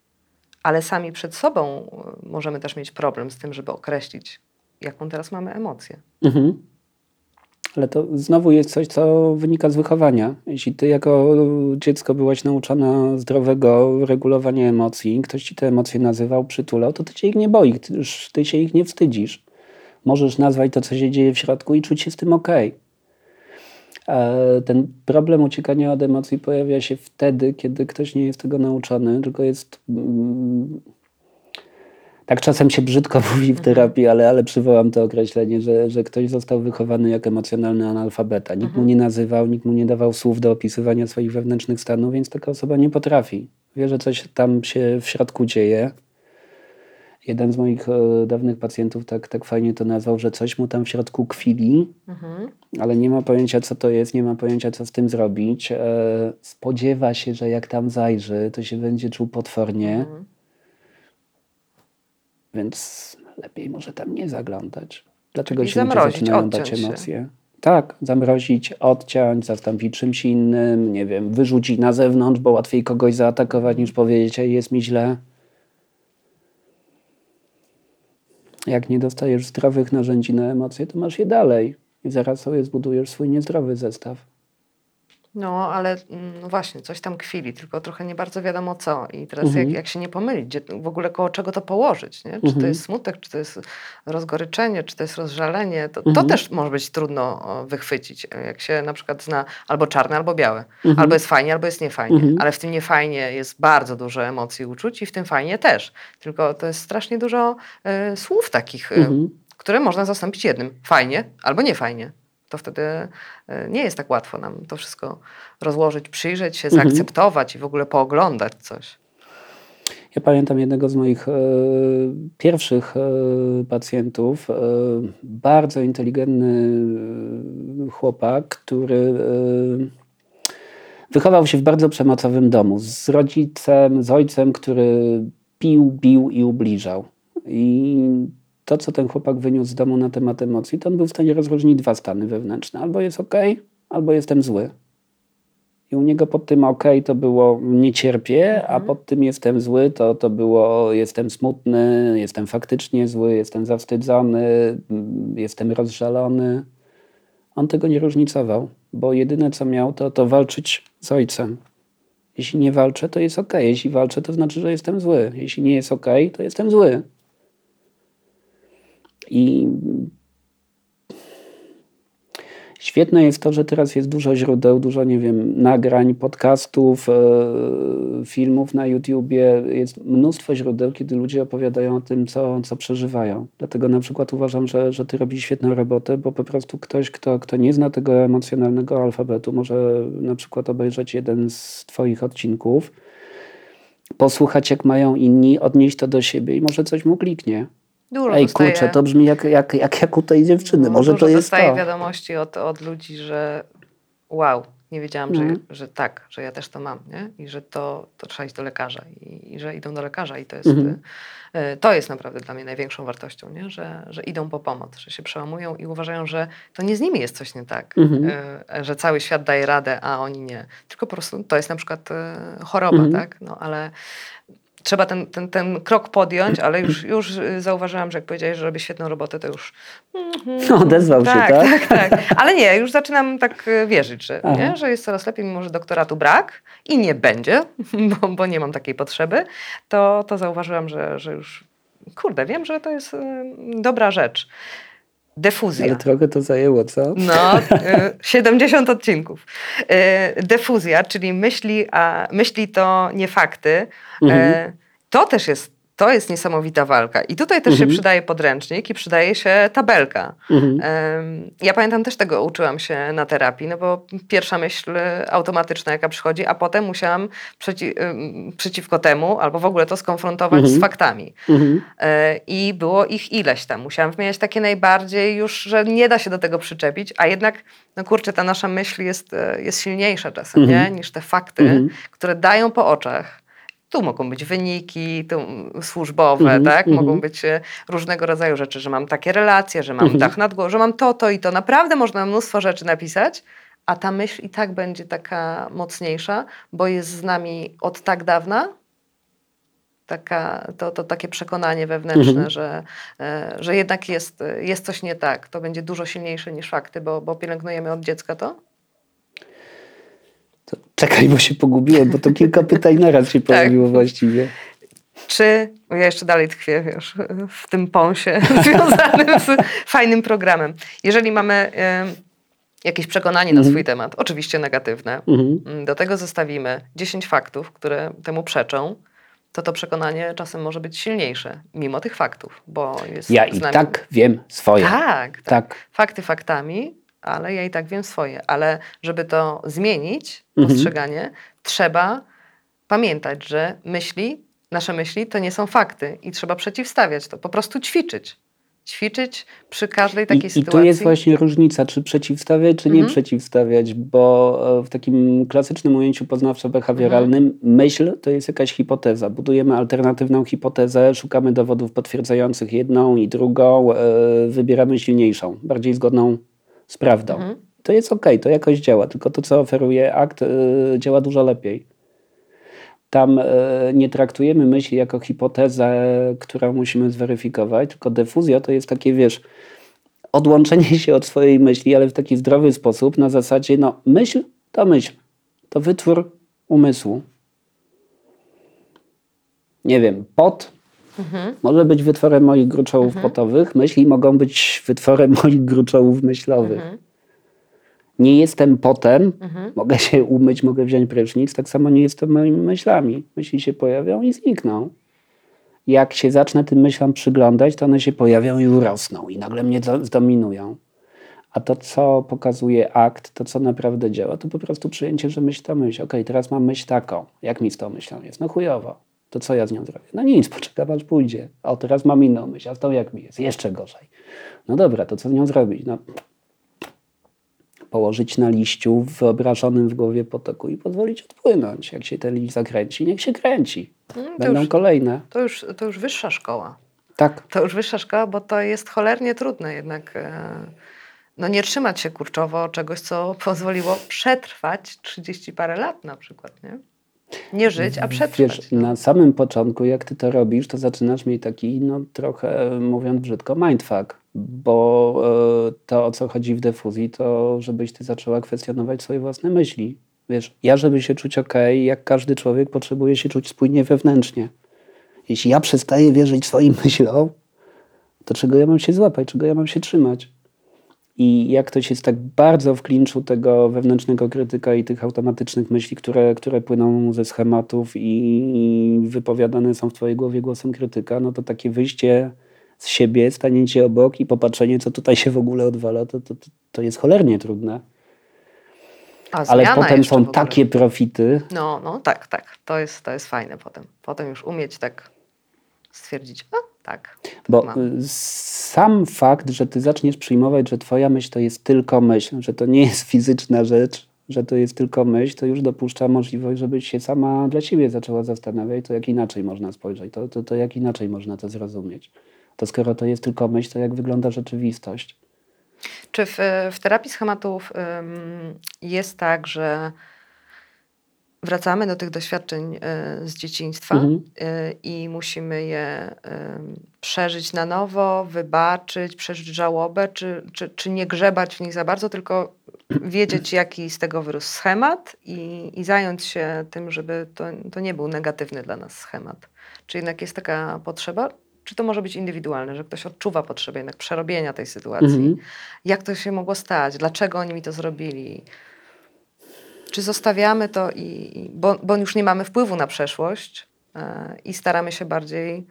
ale sami przed sobą y, możemy też mieć problem z tym, żeby określić, jaką teraz mamy emocję. Mhm. Ale to znowu jest coś, co wynika z wychowania. Jeśli ty jako dziecko byłaś nauczona zdrowego regulowania emocji, ktoś ci te emocje nazywał, przytulał, to ty się ich nie boisz, ty, się ich nie wstydzisz. Możesz nazwać to, co się dzieje w środku i czuć się z tym ok. Ten problem uciekania od emocji pojawia się wtedy, kiedy ktoś nie jest tego nauczony, tylko jest mm, tak czasem się brzydko mówi w terapii, ale, ale przywołam to określenie, że, że ktoś został wychowany jak emocjonalny analfabeta. Nikt mu nie nazywał, nikt mu nie dawał słów do opisywania swoich wewnętrznych stanów, więc taka osoba nie potrafi. Wie, że coś tam się w środku dzieje. Jeden z moich e, dawnych pacjentów tak, tak fajnie to nazwał, że coś mu tam w środku kwili, mhm. ale nie ma pojęcia, co to jest, nie ma pojęcia, co z tym zrobić. E, spodziewa się, że jak tam zajrzy, to się będzie czuł potwornie. Mhm więc lepiej może tam nie zaglądać. Dlaczego się ludzie zaczynają bać emocje? Się. Tak, zamrozić, odciąć, zastąpić czymś innym, nie wiem, wyrzucić na zewnątrz, bo łatwiej kogoś zaatakować niż powiedzieć, ej, jest mi źle. Jak nie dostajesz zdrowych narzędzi na emocje, to masz je dalej i zaraz sobie zbudujesz swój niezdrowy zestaw. No, ale no właśnie, coś tam kwili, tylko trochę nie bardzo wiadomo co. I teraz mhm. jak, jak się nie pomylić, gdzie, w ogóle koło czego to położyć, nie? Czy mhm. to jest smutek, czy to jest rozgoryczenie, czy to jest rozżalenie, to, mhm. to też może być trudno wychwycić. Jak się na przykład zna albo czarne, albo białe. Mhm. Albo jest fajnie, albo jest niefajnie. Mhm. Ale w tym niefajnie jest bardzo dużo emocji uczuć i w tym fajnie też. Tylko to jest strasznie dużo y, słów takich, y, które można zastąpić jednym. Fajnie albo niefajnie to wtedy e, nie jest tak łatwo nam to wszystko rozłożyć, przyjrzeć się, mhm. zaakceptować i w ogóle pooglądać coś. Ja pamiętam jednego z moich e, pierwszych e, pacjentów, bardzo inteligentny chłopak, który wychował się w bardzo przemocowym domu z rodzicem, z ojcem, który pił, bił i ubliżał. I to, co ten chłopak wyniósł z domu na temat emocji, to on był w stanie rozróżnić dwa stany wewnętrzne. Albo jest ok, albo jestem zły. I u niego pod tym ok to było nie cierpię, mhm. a pod tym jestem zły to, to było jestem smutny, jestem faktycznie zły, jestem zawstydzony, jestem rozżalony. On tego nie różnicował, bo jedyne co miał to, to walczyć z ojcem. Jeśli nie walczę, to jest ok. Jeśli walczę, to znaczy, że jestem zły. Jeśli nie jest ok, to jestem zły. I Świetne jest to, że teraz jest dużo źródeł, dużo, nie wiem, nagrań, podcastów, e, filmów na YouTubie. Jest mnóstwo źródeł, kiedy ludzie opowiadają o tym, co, co przeżywają. Dlatego na przykład uważam, że, że ty robisz świetną robotę, bo po prostu ktoś, kto, kto nie zna tego emocjonalnego alfabetu, może na przykład obejrzeć jeden z twoich odcinków, posłuchać, jak mają inni, odnieść to do siebie i może coś mu kliknie. Dużo Ej, dostaję. kurczę, to brzmi jak, jak, jak, jak u tej dziewczyny. Może to jest dostaję to. wiadomości od, od ludzi, że wow, nie wiedziałam, że, mhm. że tak, że ja też to mam, nie? I że to, to trzeba iść do lekarza i, i że idą do lekarza i to jest, mhm. y, to jest naprawdę dla mnie największą wartością, nie? Że, że idą po pomoc, że się przełamują i uważają, że to nie z nimi jest coś nie tak, y, że cały świat daje radę, a oni nie. Tylko po prostu to jest na przykład y, choroba, mhm. tak? No ale trzeba ten, ten, ten krok podjąć, ale już, już zauważyłam, że jak powiedziałeś, że robię świetną robotę, to już... No, odezwał tak, się, tak? Tak, tak. Ale nie, już zaczynam tak e, wierzyć, że, nie, że jest coraz lepiej, mimo że doktoratu brak i nie będzie, bo, bo nie mam takiej potrzeby, to, to zauważyłam, że, że już kurde, wiem, że to jest e, dobra rzecz. Defuzja. Ale trochę to zajęło, co? No, 70 y, odcinków. Y, defuzja, czyli myśli, a myśli to nie fakty. Mhm. Y, to też jest to jest niesamowita walka. I tutaj też mhm. się przydaje podręcznik i przydaje się tabelka. Mhm. Ja pamiętam też tego uczyłam się na terapii, no bo pierwsza myśl automatyczna, jaka przychodzi, a potem musiałam przeci przeciwko temu, albo w ogóle to skonfrontować mhm. z faktami. Mhm. E, I było ich ileś tam. Musiałam wymieniać takie najbardziej już, że nie da się do tego przyczepić, a jednak, no kurczę, ta nasza myśl jest, e, jest silniejsza czasem, nie? Mhm. Niż te fakty, które dają po oczach. Tu mogą być wyniki tu służbowe, mm -hmm, tak? Mm -hmm. Mogą być e, różnego rodzaju rzeczy, że mam takie relacje, że mam mm -hmm. dach nad głową, że mam to, to i to. Naprawdę można mnóstwo rzeczy napisać, a ta myśl i tak będzie taka mocniejsza, bo jest z nami od tak dawna Taka, to, to takie przekonanie wewnętrzne, Mhm. że, e, że jednak jest, jest coś nie tak. To będzie dużo silniejsze niż fakty, bo, bo pielęgnujemy od dziecka to? Czekaj, bo się pogubiłem, bo to kilka pytań naraz się Tak. pojawiło właściwie. Czy, ja jeszcze dalej tkwię wiesz, w tym pąsie związanym z fajnym programem. Jeżeli mamy e, jakieś przekonanie na Mhm. swój temat, oczywiście negatywne, Mhm. mm, do tego zostawimy 10 faktów, które temu przeczą, to to przekonanie czasem może być silniejsze, mimo tych faktów, bo jest Ja i tak wiem swoje. Tak, tak. Tak. Fakty faktami, ale ja i tak wiem swoje. Ale żeby to zmienić, Mhm. postrzeganie, trzeba pamiętać, że myśli, nasze myśli to nie są fakty i trzeba przeciwstawiać to, po prostu ćwiczyć. Ćwiczyć przy każdej takiej I, I sytuacji. tu jest właśnie różnica, czy przeciwstawiać, czy nie Mhm. przeciwstawiać, bo e, w takim klasycznym ujęciu poznawczo-behawioralnym Mhm. myśl to jest jakaś hipoteza. Budujemy alternatywną hipotezę, szukamy dowodów potwierdzających jedną i drugą, e, wybieramy silniejszą, bardziej zgodną z prawdą. Mhm. To jest okej, to jakoś działa, tylko to, co oferuje akt, e, działa dużo lepiej. Tam e, nie traktujemy myśli jako hipotezę, którą musimy zweryfikować, tylko defuzja to jest takie, wiesz, odłączenie się od swojej myśli, ale w taki zdrowy sposób, na zasadzie, no, myśl to myśl, to wytwór umysłu. Nie wiem, pot Mhm. może być wytworem moich gruczołów potowych, myśli mogą być wytworem moich gruczołów myślowych. Mhm. Nie jestem potem, Mhm. mogę się umyć, mogę wziąć prysznic, tak samo nie jestem moimi myślami. Myśli się pojawią i znikną. Jak się zacznę tym myślom przyglądać, to one się pojawią i urosną i nagle mnie zdominują. A to, co pokazuje akt, to, co naprawdę działa, to po prostu przyjęcie, że myśl to myśl. Okej, teraz mam myśl taką. Jak mi z tą myślą jest? No chujowo. To co ja z nią zrobię? No nic, poczekam aż pójdzie. O, teraz mam inną myśl, a z tą jak mi jest? Jeszcze gorzej. No dobra, to co z nią zrobić? No, położyć na liściu w wyobrażonym w głowie potoku i pozwolić odpłynąć. Jak się ten liść zakręci, niech się kręci. To Będą już, kolejne. to, już, to już wyższa szkoła. Tak. To już wyższa szkoła, bo to jest cholernie trudne jednak. e, No nie trzymać się kurczowo czegoś, co pozwoliło przetrwać 30 parę lat na przykład, nie? Nie żyć, a przetrwać. Wiesz, na samym początku, jak ty to robisz, to zaczynasz mieć taki, no trochę mówiąc brzydko, mindfuck. Bo e, to, o co chodzi w defuzji, to żebyś ty zaczęła kwestionować swoje własne myśli. Wiesz, ja, żeby się czuć ok, jak każdy człowiek, potrzebuję się czuć spójnie wewnętrznie. Jeśli ja przestaję wierzyć swoim myślom, to czego ja mam się złapać, czego ja mam się trzymać? I jak ktoś jest tak bardzo w klinczu tego wewnętrznego krytyka i tych automatycznych myśli, które, które płyną ze schematów i wypowiadane są w twojej głowie głosem krytyka, no to takie wyjście z siebie, stanięcie obok i popatrzenie, co tutaj się w ogóle odwala, to, to, to- jest cholernie trudne. Ale potem są takie profity. No, no tak, tak. To jest, to jest fajne potem. Potem już umieć tak stwierdzić, a tak. Bo mam. y, sam fakt, że ty zaczniesz przyjmować, że twoja myśl to jest tylko myśl, że to nie jest fizyczna rzecz, że to jest tylko myśl, to już dopuszcza możliwość, żebyś się sama dla siebie zaczęła zastanawiać, to jak inaczej można spojrzeć, to, to, to jak inaczej można to zrozumieć. To skoro to jest tylko myśl, to jak wygląda rzeczywistość? Czy w, w terapii schematów ym, jest tak, że wracamy do tych doświadczeń y, z dzieciństwa Mhm. y, i musimy je ym, przeżyć na nowo, wybaczyć, przeżyć żałobę, czy, czy, czy nie grzebać w nich za bardzo, tylko wiedzieć, jaki z tego wyrósł schemat i, i zająć się tym, żeby to, to nie był negatywny dla nas schemat. Czy jednak jest taka potrzeba? Czy to może być indywidualne, że ktoś odczuwa potrzebę jednak przerobienia tej sytuacji? Mhm. Jak to się mogło stać? Dlaczego oni mi to zrobili? Czy zostawiamy to i, bo, bo już nie mamy wpływu na przeszłość e, i staramy się bardziej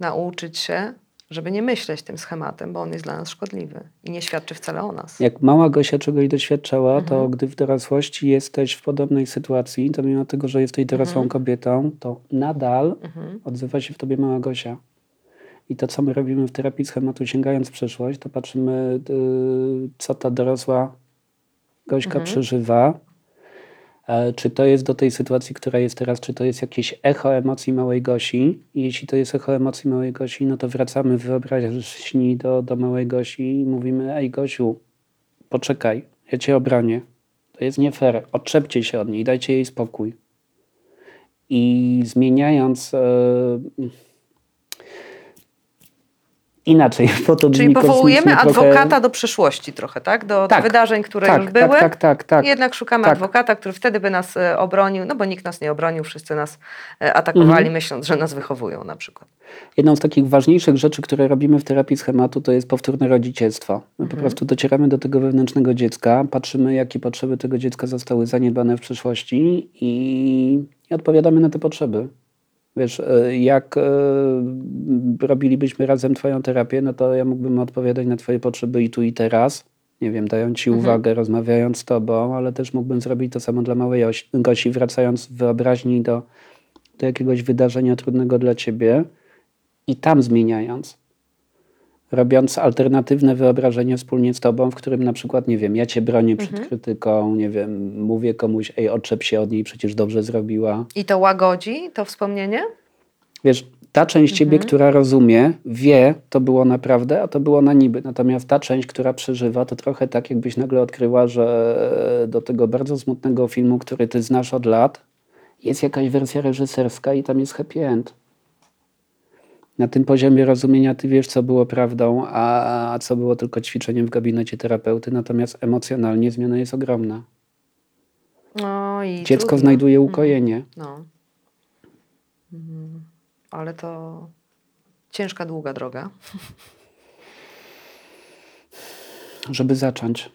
nauczyć się, żeby nie myśleć tym schematem, bo on jest dla nas szkodliwy i nie świadczy wcale o nas. Jak mała Gosia czegoś doświadczała, to Mhm. gdy w dorosłości jesteś w podobnej sytuacji, to mimo tego, że jesteś dorosłą Mhm. kobietą, to nadal Mhm. odzywa się w tobie mała Gosia. I to, co my robimy w terapii schematu, sięgając w przeszłość, to patrzymy, y, co ta dorosła Gośka Mhm. przeżywa. E, Czy to jest do tej sytuacji, która jest teraz, czy to jest jakieś echo emocji małej Gosi? Jeśli to jest echo emocji małej Gosi, no to wracamy w wyobraźni do, do małej Gosi i mówimy, ej Gosiu, poczekaj, ja cię obronię. To jest nie fair, odczepcie się od niej, dajcie jej spokój. i zmieniając e, inaczej, bo to Czyli powołujemy kosmicznie trochę. adwokata do przyszłości trochę, tak? Do, Tak, do wydarzeń, które tak, już były. Tak, tak, tak. tak. Jednak szukamy tak. adwokata, który wtedy by nas e, obronił, no bo nikt nas nie obronił, wszyscy nas e, atakowali, Mhm. myśląc, że nas wychowują na przykład. Jedną z takich ważniejszych rzeczy, które robimy w terapii schematu, to jest powtórne rodzicielstwo. My po prostu docieramy do tego wewnętrznego dziecka, patrzymy, jakie potrzeby tego dziecka zostały zaniedbane w przeszłości i odpowiadamy na te potrzeby. Wiesz, e, jak e, robilibyśmy razem Twoją terapię, no to ja mógłbym odpowiadać na Twoje potrzeby i tu i teraz. Nie wiem, dając Ci uwagę, rozmawiając z Tobą, ale też mógłbym zrobić to samo dla małej Osi- Gosi, wracając w wyobraźni do, do jakiegoś wydarzenia trudnego dla Ciebie i tam zmieniając. Robiąc alternatywne wyobrażenie wspólnie z tobą, w którym na przykład, nie wiem, ja cię bronię przed krytyką, nie wiem, mówię komuś, ej, odczep się od niej, przecież dobrze zrobiła. I to łagodzi to wspomnienie? Wiesz, ta część ciebie, która rozumie, wie, to było naprawdę, a to było na niby. Natomiast ta część, która przeżywa, to trochę tak, jakbyś nagle odkryła, że do tego bardzo smutnego filmu, który ty znasz od lat, jest jakaś wersja reżyserska i tam jest happy end. Na tym poziomie rozumienia ty wiesz, co było prawdą, a, a co było tylko ćwiczeniem w gabinecie terapeuty, natomiast emocjonalnie zmiana jest ogromna. No i Dziecko trudno. znajduje ukojenie. No. Mhm. Ale to ciężka, długa droga. żeby zacząć.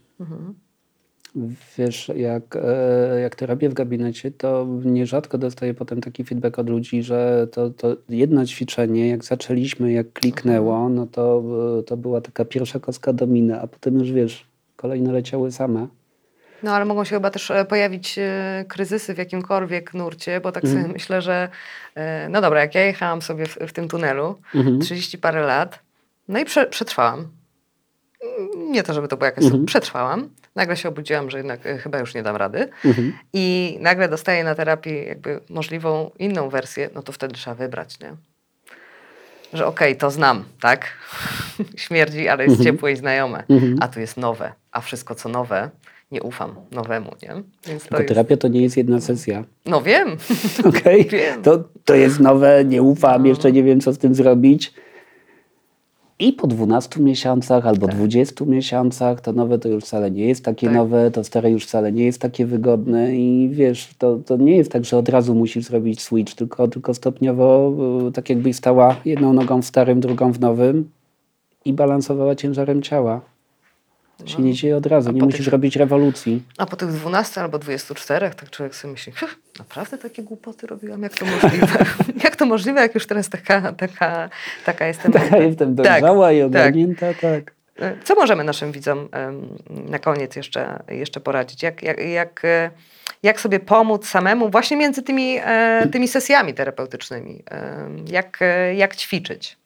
Wiesz, jak, e, jak to robię w gabinecie, to nierzadko dostaję potem taki feedback od ludzi, że to, to jedno ćwiczenie, jak zaczęliśmy, jak kliknęło, no to, e, to była taka pierwsza kostka domina, a potem już wiesz, kolejne leciały same. No ale mogą się chyba też e, pojawić kryzysy w jakimkolwiek nurcie, bo tak Mhm. sobie myślę, że no dobra, jak ja jechałam sobie w, w tym tunelu Mhm. 30 parę lat, no i prze, przetrwałam. Nie to, żeby to było jakaś... Mhm. Przetrwałam. Nagle się obudziłam, że jednak e, chyba już nie dam rady. Mhm. I nagle dostaję na terapii jakby możliwą inną wersję, no to wtedy trzeba wybrać, nie? Że okej, to znam, tak? Śmierdzi, ale jest ciepłe i znajome. Mhm. A tu jest nowe. A wszystko, co nowe, nie ufam nowemu, nie? Więc to Tylko jest... terapia to nie jest jedna sesja. No wiem. Okej? Wiem. To, to jest nowe, nie ufam, jeszcze nie wiem, co z tym zrobić. I po 12 miesiącach albo 20 miesiącach to nowe to już wcale nie jest takie Tak. nowe, to stare już wcale nie jest takie wygodne i wiesz, to, to nie jest tak, że od razu musisz zrobić switch, tylko, tylko stopniowo, y, tak jakbyś stała jedną nogą w starym, drugą w nowym i balansowała ciężarem ciała. To się nie dzieje od razu, nie musisz tych- robić rewolucji. A po tych 12 albo 24, tak człowiek sobie myśli, "Huh, naprawdę takie głupoty robiłam? Jak to możliwe? jak to możliwe, jak już teraz taka, taka, taka jestem? Taka jestem Tak, dojrzała i tak. ogarnięta, tak. Co możemy naszym widzom na koniec jeszcze, jeszcze poradzić? Jak, jak, jak, e, jak sobie pomóc samemu właśnie między tymi, e, tymi sesjami terapeutycznymi? Jak, jak ćwiczyć?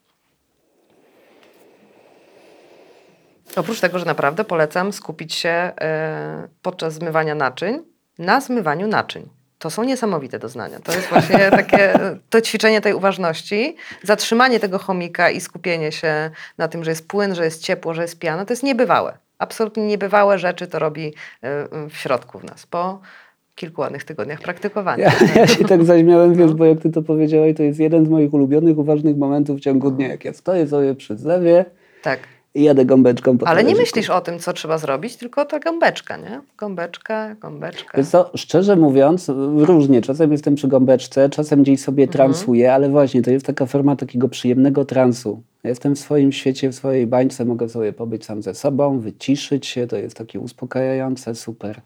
Oprócz tego, że naprawdę polecam skupić się e, podczas zmywania naczyń na zmywaniu naczyń. To są niesamowite doznania. To jest właśnie takie to ćwiczenie tej uważności, zatrzymanie tego chomika i skupienie się na tym, że jest płyn, że jest ciepło, że jest piana. To jest niebywałe. Absolutnie niebywałe rzeczy to robi e, w środku w nas po kilku ładnych tygodniach praktykowania. Ja, ja się tak zaśmiałem, wiesz, bo jak ty to powiedziałeś, to jest jeden z moich ulubionych, uważnych momentów w ciągu dnia. Jak ja stoję sobie przy zlewie Tak. I jadę gąbeczką po Ale nie talerzyku. myślisz o tym, co trzeba zrobić, tylko ta gąbeczka, nie? Gąbeczka, gąbeczka. Wiesz co, szczerze mówiąc, różnie. Czasem jestem przy gąbeczce, czasem gdzieś sobie Mhm. transuję, ale właśnie to jest taka forma takiego przyjemnego transu. Ja Jestem w swoim świecie, w swojej bańce, mogę sobie pobyć sam ze sobą, wyciszyć się, to jest takie uspokajające, super.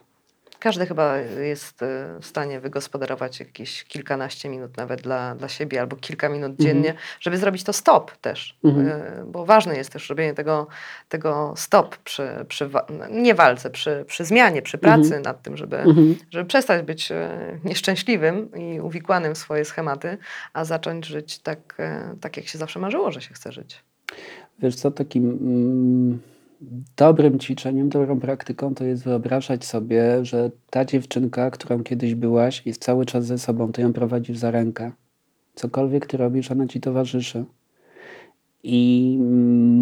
Każdy chyba jest e, w stanie wygospodarować jakieś kilkanaście minut nawet dla, dla siebie albo kilka minut dziennie, żeby zrobić to stop też. E, Bo ważne jest też robienie tego, tego stop przy, przy wa- nie walce, przy, przy zmianie, przy pracy nad tym, żeby, żeby przestać być e, nieszczęśliwym i uwikłanym w swoje schematy, a zacząć żyć tak, tak jak się zawsze marzyło, że się chce żyć. Wiesz co, takim mm, dobrym ćwiczeniem, dobrą praktyką to jest wyobrażać sobie, że ta dziewczynka, którą kiedyś byłaś, jest cały czas ze sobą, ty ją prowadzisz za rękę. Cokolwiek ty robisz, ona ci towarzyszy. I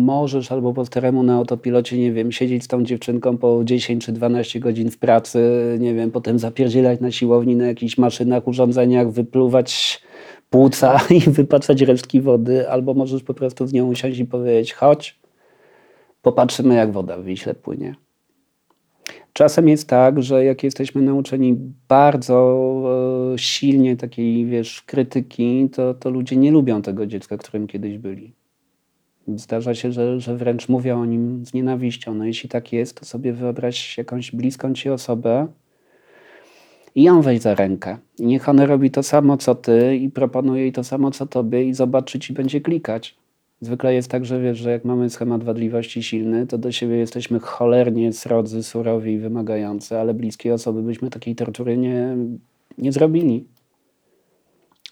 możesz albo po staremu na autopilocie, nie wiem, siedzieć z tą dziewczynką po 10 czy 12 godzin w pracy, nie wiem, potem zapierdzielać na siłowni na jakichś maszynach, urządzeniach, wypluwać płuca i wypaczać resztki wody, albo możesz po prostu z nią usiąść i powiedzieć, chodź, popatrzymy jak woda w Wiśle płynie. Czasem jest tak, że jak jesteśmy nauczeni bardzo e, silnie takiej, wiesz, krytyki, to, to ludzie nie lubią tego dziecka, którym kiedyś byli. Zdarza się, że, że wręcz mówią o nim z nienawiścią. No jeśli tak jest, to sobie wyobraź jakąś bliską ci osobę i ją weź za rękę. Niech ona robi to samo, co ty i proponuje jej to samo, co tobie i zobacz, czy ci będzie klikać. Zwykle jest tak, że wiesz, że jak mamy schemat wadliwości silny, to do siebie jesteśmy cholernie srodzy, surowi i wymagający, ale bliskie osoby byśmy takiej tortury nie, nie zrobili.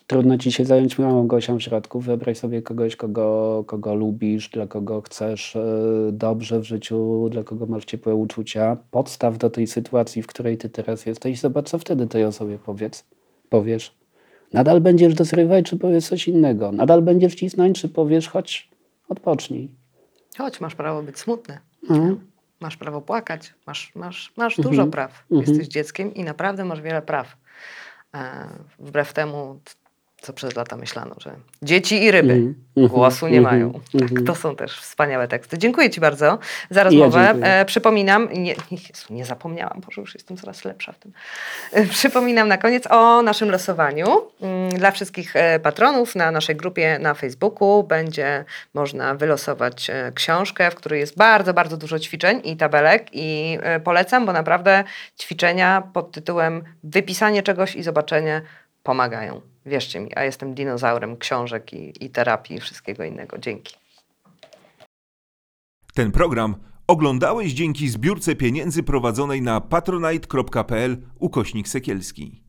Trudno ci się zająć małą Gosią w środku. Wyobraź sobie kogoś, kogo, kogo lubisz, dla kogo chcesz e, dobrze w życiu, dla kogo masz ciepłe uczucia. Podstaw do tej sytuacji, w której ty teraz jesteś. Zobacz, co wtedy tej osobie powiedz, powiesz. Nadal będziesz dozrywać, czy powiesz coś innego? Nadal będziesz cisnąć, czy powiesz, chodź, odpocznij. Chodź, masz prawo być smutny. Mhm. Masz prawo płakać, masz, masz, masz dużo praw. Jesteś dzieckiem i naprawdę masz wiele praw. E, wbrew temu, co przez lata myślano, że dzieci i ryby mhm, głosu nie mhm, mają. Tak, mhm. to są też wspaniałe teksty. Dziękuję Ci bardzo za ja rozmowę. dziękuję. e, przypominam, nie, Jezu, nie zapomniałam, Boże, już jestem coraz lepsza w tym. E, przypominam na koniec o naszym losowaniu. Mm, Dla wszystkich e, patronów na naszej grupie na Facebooku będzie można wylosować e, książkę, w której jest bardzo, bardzo dużo ćwiczeń i tabelek i e, polecam, bo naprawdę ćwiczenia pod tytułem wypisanie czegoś i zobaczenie pomagają. Wierzcie mi, a jestem dinozaurem książek i, i terapii i wszystkiego innego. Dzięki. Ten program oglądałeś dzięki zbiórce pieniędzy prowadzonej na patronite.pl ukośnik sekielski.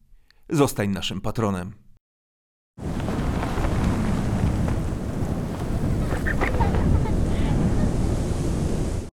Zostań naszym patronem.